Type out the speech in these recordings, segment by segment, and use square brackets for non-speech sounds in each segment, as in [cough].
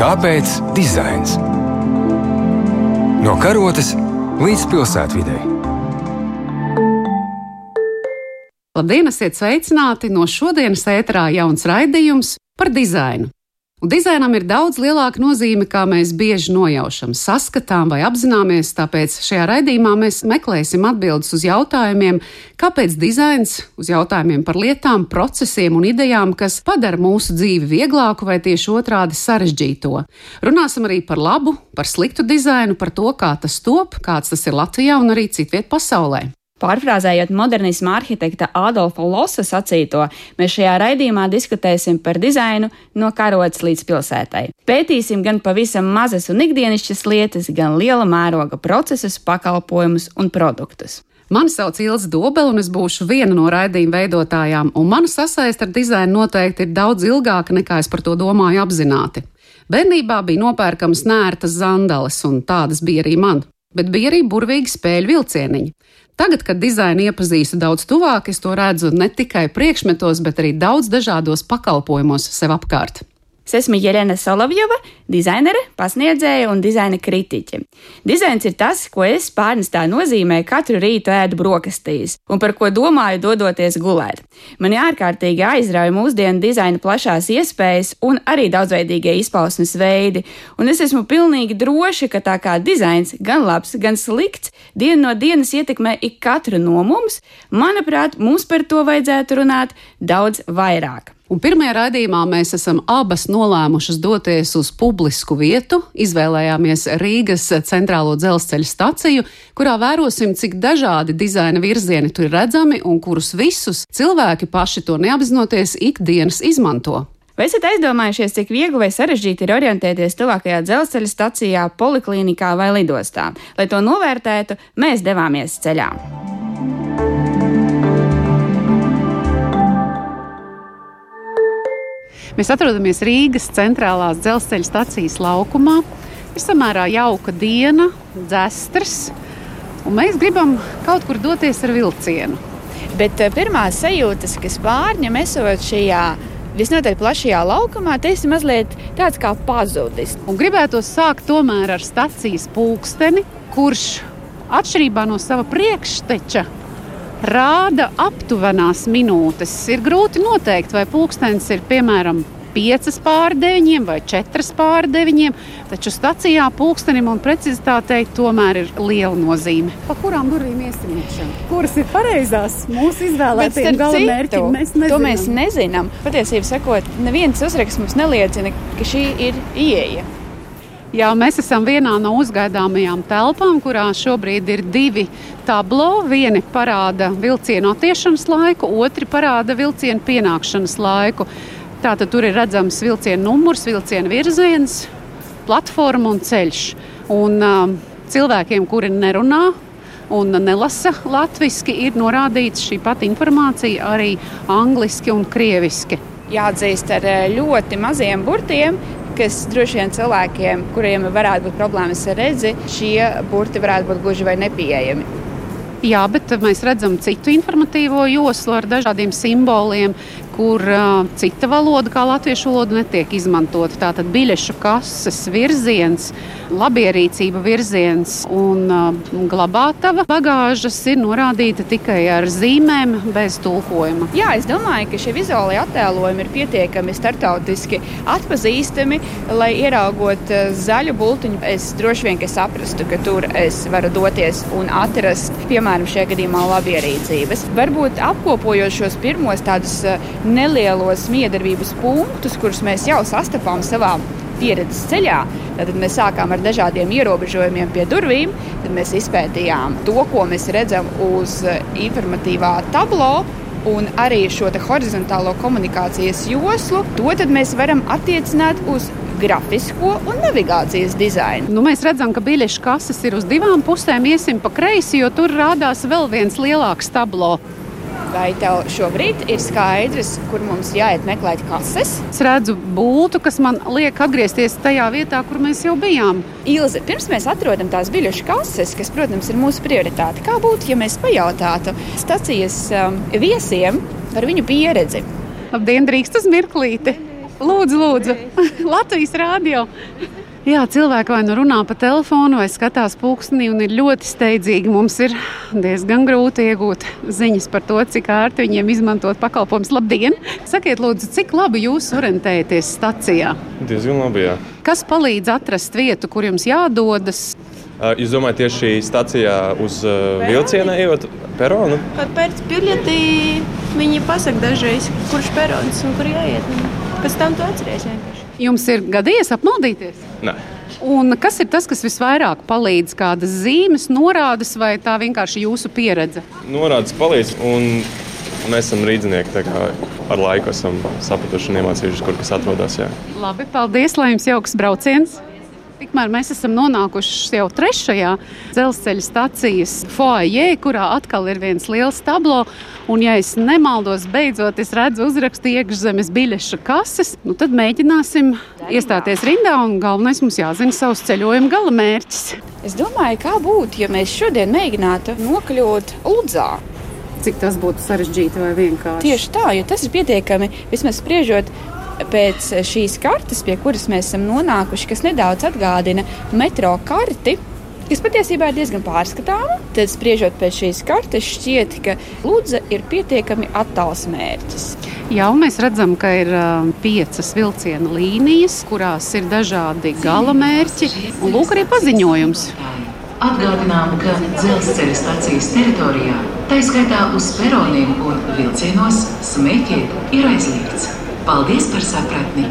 Kāpēc dizains? No karotes līdz pilsētvidai. Labdien, esiet sveicināti! No šodienas ēterā jauns raidījums par dizainu. Dizainam ir daudz lielāka nozīme, kā mēs bieži nojaušam, saskatām vai apzināmies. Tāpēc šajā raidījumā mēs meklēsim atbildes uz jautājumiem, kāpēc dizains, uz jautājumiem par lietām, procesiem un idejām, kas padara mūsu dzīvi vieglāku vai tieši otrādi sarežģīto. Runāsim arī par labu, par sliktu dizainu, par to, kā tas top, kāds tas ir Latvijā un arī citviet pasaulē. Pārfrāzējot modernisma arhitekta Adolfa Losa sacīto, mēs šajā raidījumā diskutēsim par dizainu no karotes līdz pilsētai. Pētīsim gan pavisam mazas un ikdienišķas lietas, gan liela mēroga procesus, pakalpojumus un produktus. Mani sauc Ilza Dobela, un es būšu viena no raidījuma veidotājām, un mana sasaiste ar dizainu noteikti ir daudz ilgāka nekā es par to domāju apzināti. Bērnībā bija nopērkamas nērtas zandales, un tādas bija arī man, bet bija arī burvīgi spēļu vilcieniņi. Tagad, kad dizainu iepazīstu daudz tuvāk, es to redzu ne tikai priekšmetos, bet arī daudz dažādos pakalpojumos sev apkārt. Es esmu Jelena Solovjova, dizainere, pasniedzēja un dizaina kritiķe. Dizains ir tas, ko es pārnestā nozīmē katru rītu ēdu brokastīs un par ko domāju dodoties gulēt. Mani ārkārtīgi aizrauja mūsdienu dizaina plašās iespējas un arī daudzveidīgie izpausmes veidi, un es esmu pilnīgi droši, ka tā kā dizains gan labs, gan slikts, dienu no dienas ietekmē ik katru no mums, manuprāt, mums par to vajadzētu runāt daudz vairāk. Un pirmajā raidījumā mēs esam abas nolēmušas doties uz publisku vietu. Izvēlējāmies Rīgas centrālo dzelzceļa staciju, kurā vērosim, cik dažādi dizaina virzieni tur ir redzami un kurus visus cilvēki paši to neapzinoties ikdienas izmanto. Vai esat aizdomājušies, cik viegli vai sarežģīti ir orientēties tuvākajā dzelzceļa stacijā, poliklinikā vai lidostā? Lai to novērtētu, mēs devāmies ceļā. Mēs atrodamies Rīgas centrālās dzelzceļa stacijas laukumā. Ir samērā jauka diena, dzestras, un mēs gribam kaut kur doties ar vilcienu. Bet eh, pirmās sajūtas, kas pārņem esot šajā visnotaļ plašajā laukumā, tas ir mazliet tāds kā pazudis. Un gribētu sākt tomēr ar stacijas pulksteni, kurš atšķirībā no sava priekšteča rāda aptuvenās minūtes. Ir grūti noteikt, vai pulkstenis ir piemēram 5 pār 9 vai 4 pār 9, taču stacijā pulkstenim un precizitātei tomēr ir liela nozīme. Pa kurām durvīm iesim iekšā? Kuras ir pareizās mūsu izvēlētajiem galamērķiem? Mēs nezinām. To mēs nezinām. Patiesībā sakot, neviens uzraksts mums neliecina, ka šī ir ieeja. Jā, mēs esam vienā no uzgaidāmajām telpām, kurā šobrīd ir divi tablo. Viena parāda vilcienu attiešanas laiku, otra parāda vilcienu pienākšanas laiku. Tātad tur ir redzams vilciena numurs, vilciena virziens, platforma un ceļš. Un, um, cilvēkiem, kuri nerunā un nelasa latviešu, ir norādīts šī pati informācija arī angliski un krieviski. Jāatzīst ar eh, ļoti maziem burtiem, kas droši vien cilvēkiem, kuriem varētu būt problēmas ar redzi, šie burti varētu būt gluži vai nepieejami. Jā, bet mēs redzam citu informatīvo joslu ar dažādiem simboliem, kur uh, cita valoda, kā latviešu valoda, netiek izmantota. Tātad biļešu kases virziens, labierīcība virziens un uh, glabātava bagāžas ir norādīta tikai ar zīmēm, bez tulkojuma. Jā, es domāju, ka šie vizuālie attēlojumi ir pietiekami startautiski atpazīstami, lai ieraugot zaļu bultiņu, es droši vien saprastu, ka tur es varu doties un atrast, piemēram, šajā gadījumā labierīcības. Varbūt apkopojot šos pirmos tādus nelielos miedarbības punktus, kurus mēs jau sastapām savā pieredzes ceļā. Tad mēs sākām ar dažādiem ierobežojumiem pie durvīm, tad mēs izpētījām to, ko mēs redzam uz informatīvā tablo. Un arī šo horizontālo komunikācijas joslu, to mēs varam attiecināt uz grafisko un navigācijas dizainu. Nu, mēs redzam, ka biļešu kases ir uz divām pusēm. Iesim pa kreisi, jo tur rādās vēl viens lielāks tablo. Vai tev šobrīd ir skaidrs, kur mums jāiet meklēt kases? Es redzu būtu, kas man liek atgriezties tajā vietā, kur mēs jau bijām. Ilze, pirms mēs atrodam tās biļešu kases, kas, protams, ir mūsu prioritāte, kā būtu, ja mēs pajautātu stacijas um, viesiem par viņu pieredzi? Labdien, drīkst uz mirklīti! Lūdzu, lūdzu. [laughs] Latvijas rādio. Jā, cilvēki vai nu runā pa telefonu, vai skatās pulkstenī, un ir ļoti steidzīgi. Mums ir diezgan grūti iegūt ziņas par to, cik ērti viņiem izmantot pakalpojumus. Labdien! Sakiet, lūdzu, cik labi jūs orientējaties stacijā? Diezgan labi, jā. Kas palīdz atrast vietu, kur jums jādodas? Jūs domājat, tieši stacijā uz vilciena ejot peronu? Kad pēc biļeti viņi pasaka dažreiz, kurš perons un kur jāiet. Pēc tam tu atceries vienkārši. Jums ir gadījies apmaldīties? Nē. Un kas ir tas, kas visvairāk palīdz? Kādas zīmes, norādes vai tā vienkārši jūsu pieredze? Norādes palīdz, un mēs esam rīznieki. Kā ar laiku esam sapratuši un iemācījušies, kur kas atrodas. Jā. Labi, paldies, lai jums jauks brauciens! Tikmēr mēs esam nonākuši jau trešajā dzelzceļa stācijas foajē, kurā atkal ir viens liels tablo. Un, ja es nemaldos, beidzot es redzu uzrakstu iekšzemes biļešu kases, nu tad mēģināsim iestāties rindā. Galvenais mums jāzina savs ceļojuma gala mērķis. Es domāju, kā būtu, ja mēs šodien mēģinātu nokļūt Ludzā. Cik tas būtu sarežģīti vai vienkārši? Tieši tā, jo tas ir pietiekami, vismaz spriežot pēc šīs kartes, pie kuras mēs esam nonākuši, kas nedaudz atgādina metro karti. Kas patiesībā ir diezgan pārskatāma. Tad, spriežot pēc šīs kartes, šķiet, ka Lūdza ir pietiekami attāls mērķis. Jā, mēs redzam, ka ir uh, piecas vilciena līnijas, kurās ir dažādi gala mērķi. Un lūk, arī paziņojums. Atgādinām, ka dzelzceļa stācijas teritorijā, tā izskaitā uz peroniem un vilcienos, smēķēt ir aizliegts. Paldies par sapratni!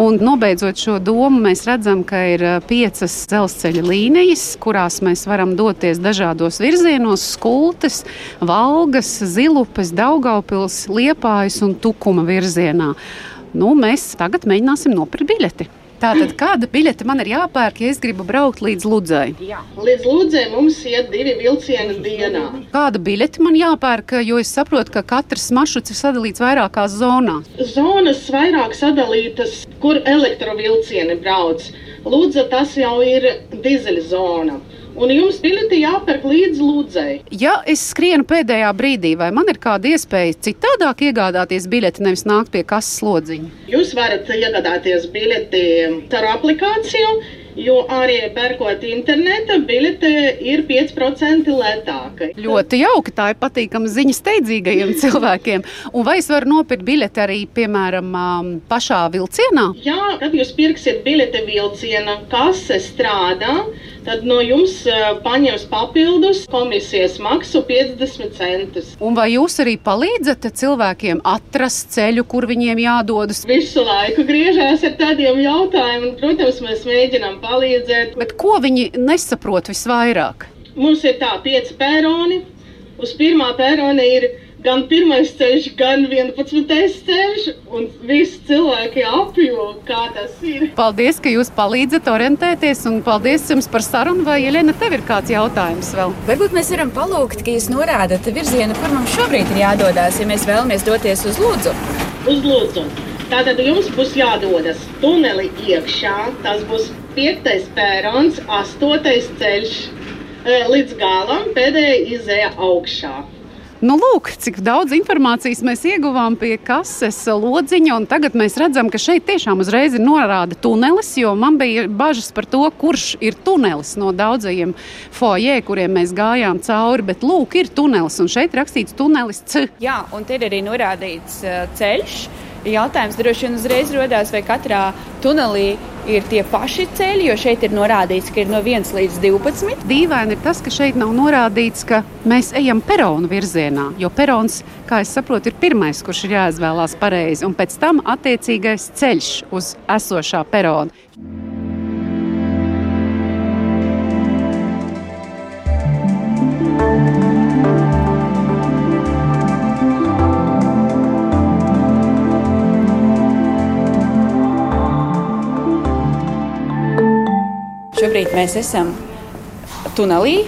Un, nobeidzot šo domu, mēs redzam, ka ir piecas dzelzceļa līnijas, kurās mēs varam doties dažādos virzienos - skultes, valgas, zilupes, daugaupils, liepājas un tukuma virzienā. Nu, mēs tagad mēģināsim nopirkt biļeti. Tātad, kāda biļete man ir jāpērk, ja es gribu braukt līdz Ludzai? Jā. Līdz Ludzai mums iet divi vilcieni dienā. Kāda biļete man jāpērk, jo es saprotu, ka katrs maršruts ir sadalīts vairākās zonās? Zonas vairāk sadalītas, kur elektrovilcieni brauc. Lūdza, tas jau ir dizeļa zona un jums biļeti jāpērk līdz lūdzei. Ja es skrienu pēdējā brīdī, vai man ir kāda iespēja citādāk iegādāties biļeti, nevis nākt pie kases slodziņa? Jūs varat iegādāties biļeti ar aplikāciju. Jo arī pērkot interneta, biļete ir 5% lētāka. Ļoti jauki. Tā ir patīkama ziņa steidzīgajiem [laughs] cilvēkiem. Un vai es varu nopirkt biļeti arī, piemēram, pašā vilcienā? Jā, kad jūs pirksiet biļeti vilciena, kase strādā tad no jums paņems papildus komisijas maksu 50 centus. Un vai jūs arī palīdzat cilvēkiem atrast ceļu, kur viņiem jādodas? Visu laiku griežās ar tādiem jautājumiem, un, protams, mēs mēģinām palīdzēt. Bet ko viņi nesaprot visvairāk? Mums ir tā pieci pēroni. Uz pirmā pērona ir gan pirmais ceļš, gan 11. ceļš, un visi cilvēki apjo, kā tas ir. Paldies, ka jūs palīdzat orientēties, un paldies jums par sarunu. Vai, Elena, tev ir kāds jautājums vēl? Varbūt mēs varam palūgt, ka jūs norādat virzienu, kur mums šobrīd ir jādodas, ja mēs vēlamies doties uz Lūdzu. Uz Lūdzu. Tātad jums būs jādodas tuneli iekšā. Tas būs piektais pērons, astotais ceļš eh, līdz galam, pēdējā izēja augšā. Nu, lūk, cik daudz informācijas mēs ieguvām pie kases lodziņa. Tagad mēs redzam, ka šeit tiešām uzreiz ir norāda tunelis, jo man bija bažas par to, kurš ir tunelis no daudzajiem foijē, kuriem mēs gājām cauri. Bet lūk, ir tunelis un šeit rakstīts tunelis C. Jā, un te ir arī norādīts uh, ceļš. Jautājums droši vien uzreiz rodās, vai katrā tunelī ir tie paši ceļi, jo šeit ir norādīts, ka ir no 1 līdz 12. Dīvaini ir tas, ka šeit nav norādīts, ka mēs ejam peronu virzienā, jo perons, kā es saprotu, ir pirmais, kurš ir jāizvēlās pareizi, un pēc tam attiecīgais ceļš uz esošā perona. Šobrīd mēs esam tunelī,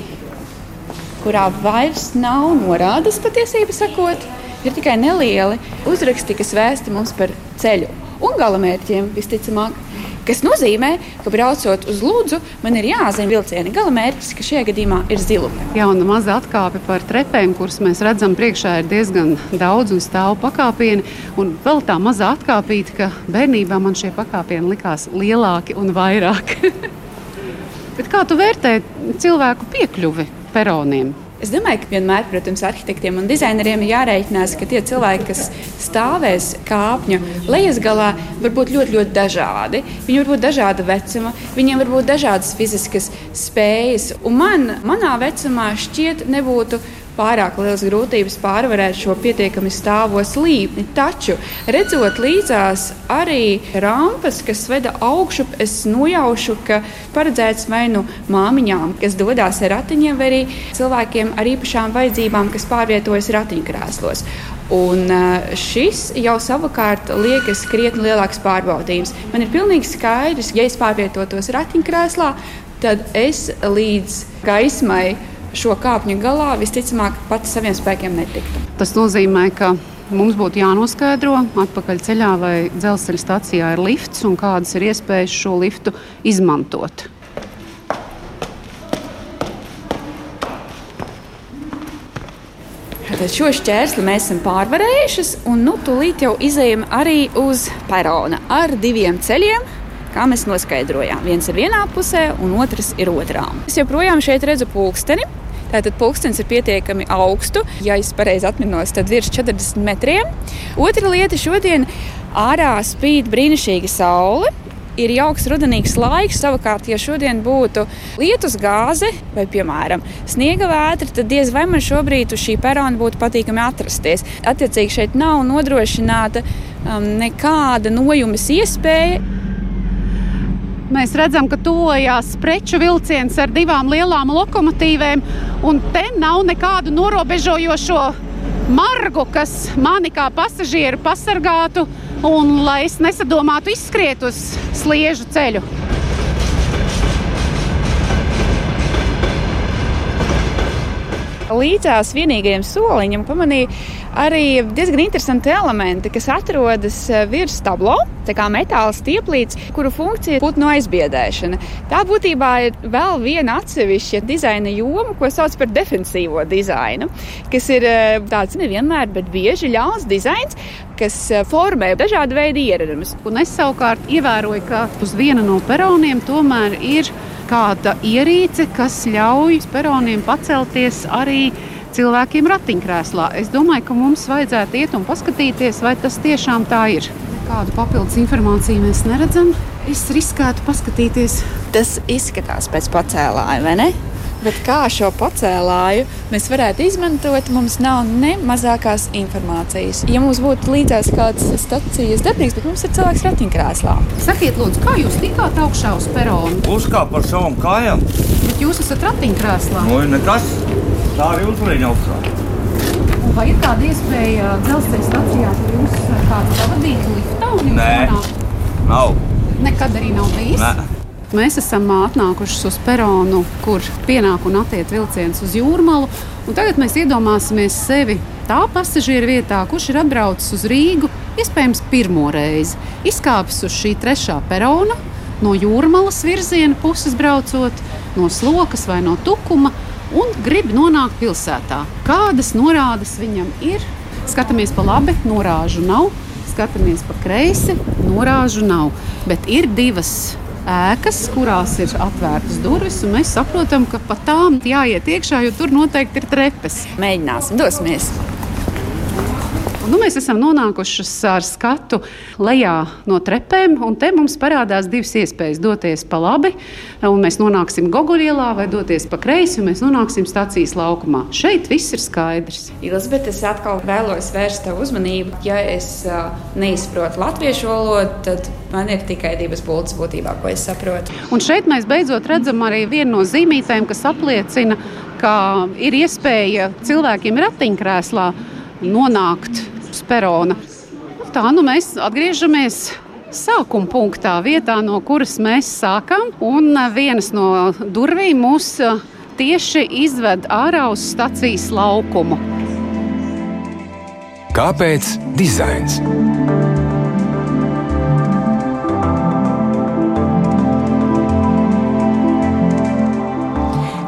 kurā vairs nav norādes patiesībā sakot. Ir tikai nelieli uzraksti, kas vēsta mums par ceļu un galamērķiem, visticamāk. kas nozīmē, ka braucot uz Lūdzu, man ir jāzina vilciena galamērķis, ka šajā gadījumā ir zilupe. Jauna maza atkāpe par trepēm, kuras mēs redzam priekšā, ir diezgan daudz un stāvu pakāpieni. Un vēl tā maza atkāpīte, ka bērnībā man šie pakāpieni likās lielāki un vairāk. [laughs] Bet kā tu vērtē cilvēku piekļuvi peroniem? Es domāju, ka vienmēr, protams, arhitektiem un dizaineriem ir jārēķinās, ka tie cilvēki, kas stāvēs kāpņu lejas galā, var būt ļoti, ļoti dažādi. Viņi var būt dažāda vecuma, viņiem var būt dažādas fiziskas spējas. Un man, manā vecumā šķiet, nebūtu pārāk liels grūtības pārvarēt šo pietiekami stāvo slīpni. Taču, redzot līdzās arī rampas, kas veda augšup, es nojaušu, ka paredzēts vai nu māmiņām, kas dodas ar ratiņiem, vai arī cilvēkiem ar īpašām vajadzībām, kas pārvietojas ratiņkrēslos. Un šis jau savukārt liekas krietni lielāks pārbaudījums. Man ir pilnīgi skaidrs, ja es pārvietotos ratiņkrēslā, tad es līdz gaismai šo kāpņu galā visticamāk pats saviem spēkiem netiktu. Tas nozīmē, ka mums būtu jānoskaidro atpakaļ ceļā, vai dzelzceļa stācijā ir lifts un kādas ir iespējas šo liftu izmantot. Tad šo šķērsli mēs esam pārvarējuši, un nu, tūlīt jau izējām arī uz perona ar diviem ceļiem, kā mēs noskaidrojām. Viens ir vienā pusē, un otrs ir otrā. Es joprojām šeit redzu pulksteni. Tātad pulkstenis ir pietiekami augstu, ja es pareizi atminos, tad virs 40 metriem. Otra lieta šodien ārā spīd brīnišķīga saule. Ir jauks rudenīgs laiks, savukārt, ja šodien būtu lietus gāze vai, piemēram, sniega vētra, tad diez vai man šobrīd uz šī perona būtu patīkami atrasties. Attiecīgi, šeit nav nodrošināta um, nekāda nojumes iespēja. Mēs redzam, ka tuvojās preču vilciens ar divām lielām lokomotīvēm, un te nav nekādu norobežojošo margu, kas mani kā pasažieru pasargātu, un lai es nesadomātu izskriet uz sliežu ceļu. Līdzās vienīgajam soliņam pamanīja arī diezgan interesanti elementi, kas atrodas eh, virs tablo, tā kā metāla stieplīts, kuru funkcija būtu no aizbiedēšana. Tā būtībā ir vēl viena atsevišķa dizaina joma, ko sauc par defensīvo dizainu, kas ir eh, tāds nevienmēr, bet bieži ļauns dizains, kas eh, formē dažādu veidu ieradums. Un es savukārt ievēroju, ka uz viena no peroniem tomēr ir kāda ierīce, kas ļauj peroniem pacelties arī cilvēkiem ratiņkrēslā. Es domāju, ka mums vajadzētu iet un paskatīties, vai tas tiešām tā ir. Kādu papildus informāciju mēs neredzam. Es riskētu paskatīties. Tas izskatās pēc pacēlāja, vai ne? Bet kā šo pacēlāju mēs varētu izmantot, mums nav ne mazākās informācijas. Ja mums būtu līdzās kāds stacijas darbības, bet mums ir cilvēks ratiņkrēslā. Sakiet, lūdzu, kā jūs tikāt augšā uz peronu? Uzkāpt par savām kājām. Bet jūs esat ratiņkrēslā. Nu, nekas. Tā arī uzlīja augšā. Vai ir kāda iespēja dzelzceļa stacijā, ka jums kāds pavadītu liftā? Nē, nav. Nekad arī nav bijis. Nē. Mēs esam atnākuši uz peronu, kur pienāk un attiek vilciens uz jūrmalu. Tagad mēs iedomāsimies sevi tā pasažieru vietā, kurš ir atbraucis uz Rīgu, iespējams, pirmo reizi. Izkāpis uz šī trešā perona, no jūrmalas virziena puses braucot, no slokas vai no tukuma, un grib nonākt pilsētā. Kādas norādes viņam ir? Skatāmies pa labi, norāžu nav. Skatāmies pa kreisi, norāžu nav. Bet ir divas ēkas, kurās ir atvērtas durvis, un mēs saprotam, ka pa tām jāiet iekšā, jo tur noteikti ir trepes. Mēģināsim, dosimies! Un, nu, mēs esam nonākuši ar skatu lejā no trepēm, un te mums parādās divas iespējas. Doties pa labi, un mēs nonāksim Goguļielā, vai doties pa kreisi, un mēs nonāksim stācijas laukumā. Šeit viss ir skaidrs. Elizabete, es atkal vēlos vērst tev uzmanību. Ja es uh, neizprotu latviešu valodu, tad man ir tikai divas būtnes būtībā, ko es saprotu. Un šeit mēs beidzot redzam arī vienu no zīmītēm, kas apliecina, ka ir iespēja cilvēkiem ratiņkrēslā nonākt perona. Tā nu mēs atgriežamies sākuma punktā, vietā, no kuras mēs sākām. Un vienas no durvīm mūs tieši izved ārā uz stacijas laukumu. Kāpēc dizains?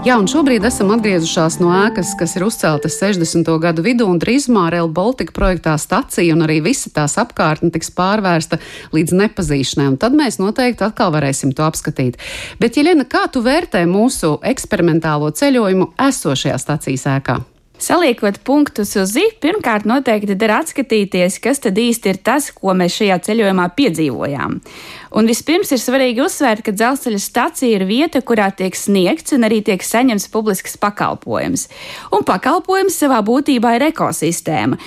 Jā, un šobrīd esam atgriezušās no ēkas, kas ir uzceltas 60. gadu vidū, un drīzumā Rail Baltica projektā stacija un arī visa tās apkārtne tiks pārvērsta līdz nepazīšanai, un tad mēs noteikti atkal varēsim to apskatīt. Bet, Jeļena, kā tu vērtē mūsu eksperimentālo ceļojumu esošajā stacijas ēkā? Saliekot punktus uz zi, pirmkārt noteikti der atskatīties, kas tad īsti ir tas, ko mēs šajā ceļojumā piedzīvojām. Un vispirms ir svarīgi uzsvērt, ka dzelzceļa stacija ir vieta, kurā tiek sniegts un arī tiek saņemts publisks pakalpojums. Un pakalpojums savā būtībā ir ekosistēma,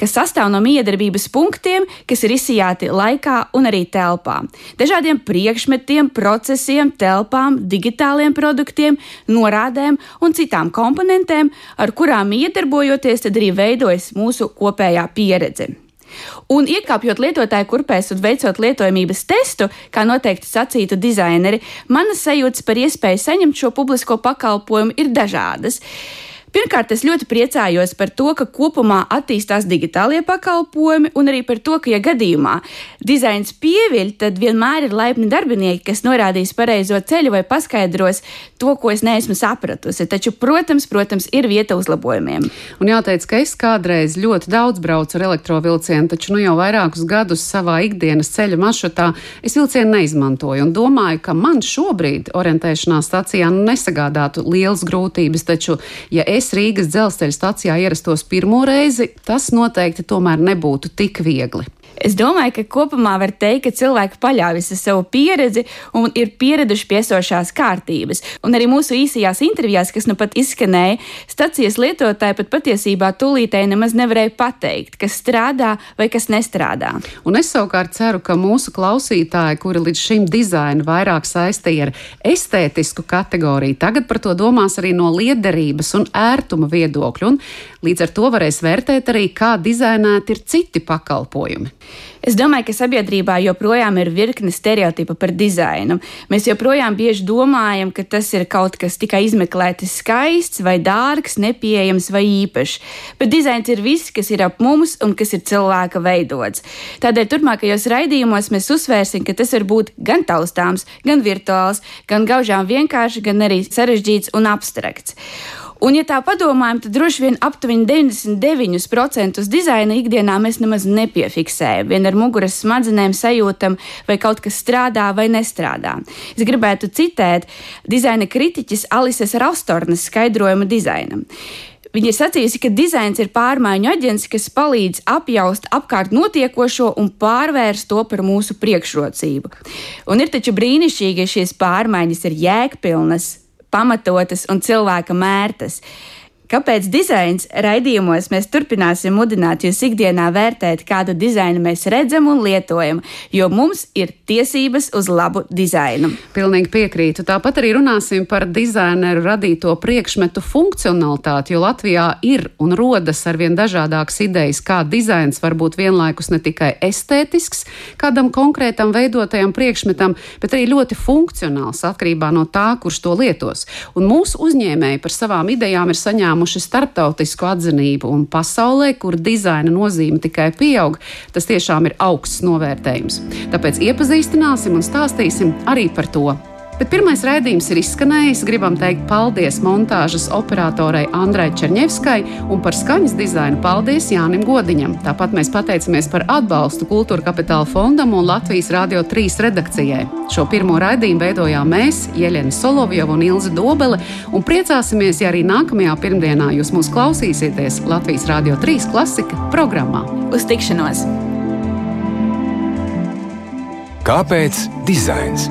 kas sastāv no miedarbības punktiem, kas ir izsijāti laikā un arī telpā. Dažādiem priekšmetiem, procesiem, telpām, digitāliem produktiem, norādēm un citām komponentēm, ar kurām iedarbojoties, tad arī veidojas mūsu kopējā pieredze. Un iekāpjot lietotāju kurpēs un veicot lietojamības testu, kā noteikti sacītu dizaineri, manas sajūtas par iespēju saņemt šo publisko pakalpojumu ir dažādas. Pirmkārt, es ļoti priecājos par to, ka kopumā attīstās digitālie pakalpojumi, un arī par to, ka, ja gadījumā dizains pieviļ, tad vienmēr ir laipni darbinieki, kas norādīs pareizo ceļu vai paskaidros to, ko es neesmu sapratusi. Taču, protams, protams ir vieta uzlabojumiem. Un jāteic, ka es kādreiz ļoti daudz braucu ar elektrovilcienu, taču nu jau vairākus gadus savā ikdienas ceļa maršrutā es vilcienu neizmantoju un domāju, ka man šobrīd orientēšanās stacijā nu nesagādātu lielas grūtības, taču, ja es es Rīgas dzelzceļa stacijā ierastos pirmo reizi, tas noteikti tomēr nebūtu tik viegli. Es domāju, ka kopumā var teikt, ka cilvēki paļaujas uz savu pieredzi un ir pieraduši pie esošās kārtības. Un arī mūsu īsajās intervijās, kas nu pat izskanēja, stacijas lietotāji pat patiesībā tūlītēji nemaz nevarēja pateikt, kas strādā vai kas nestrādā. Un es savukārt ceru, ka mūsu klausītāji, kuri līdz šim dizainu vairāk saistīja ar estētisku kategoriju, tagad par to domās arī no liederības un ērtuma viedokļa. Un līdz ar to varēs vērtēt arī, kā dizainēti ir citi pakalpojumi. Es domāju, ka sabiedrībā joprojām ir virkne stereotipu par dizainu. Mēs joprojām bieži domājam, ka tas ir kaut kas tikai izmeklēti skaists, vai dārgs, nepieejams vai īpašs. Bet dizains ir viss, kas ir ap mums un kas ir cilvēka veidots. Tādēļ turpmākajos raidījumos mēs uzsvērsim, ka tas var būt gan taustāms, gan virtuāls, gan gaužām vienkārši, gan arī sarežģīts un abstrakts. Un, ja tā padomājam, tad droši vien aptuveni 99% dizaina ikdienā mēs nemaz nepiefiksējam. Vien ar muguras smadzenēm sajūtam, vai kaut kas strādā vai nestrādā. Es gribētu citēt dizaina kritiķis Alises Rastornas skaidrojumu dizainam. Viņa sacījusi, ka dizains ir pārmaiņu aģents, kas palīdz apjaust apkārt notiekošo un pārvērst to par mūsu priekšrocību. Un ir taču brīnišķīgi, ja šīs pārmaiņas ir jēgpilnas, pamatotas un cilvēka mērtas. Kāpēc dizains raidījumos mēs turpināsim mudināt jūs ikdienā vērtēt, kādu dizainu mēs redzam un lietojam, jo mums ir tiesības uz labu dizainu. Pilnīgi piekrītu. Tāpat arī runāsim par dizaineru radīto priekšmetu funkcionalitāti, jo Latvijā ir un rodas arvien dažādākas idejas, kā dizains var būt vienlaikus ne tikai estētisks kādam konkrētam veidotajam priekšmetam, bet arī ļoti funkcionāls atkarībā no tā, kurš to lietos. Un mūsu uzņēmēji par savām idejām ir saņēmuši saņēmuši starptautisku atzinību, un pasaulē, kur dizaina nozīme tikai pieaug, tas tiešām ir augsts novērtējums. Tāpēc iepazīstināsim un stāstīsim arī par to. Bet pirmais raidījums ir izskanējis. Gribam teikt paldies montāžas operatorei Andrai Černievskai un par skaņas dizainu paldies Jānim Godiņam. Tāpat mēs pateicamies par atbalstu Kultūra Kapitāla fondam un Latvijas Rādio 3 redakcijai. Šo pirmo raidījumu veidojām mēs, Jeļena Solovjova un Ilze Dobele, un priecāsimies, ja arī nākamajā pirmdienā jūs mūs klausīsieties Latvijas Rādio 3 klasika programmā. Uz tikšanos! Kāpēc dizains?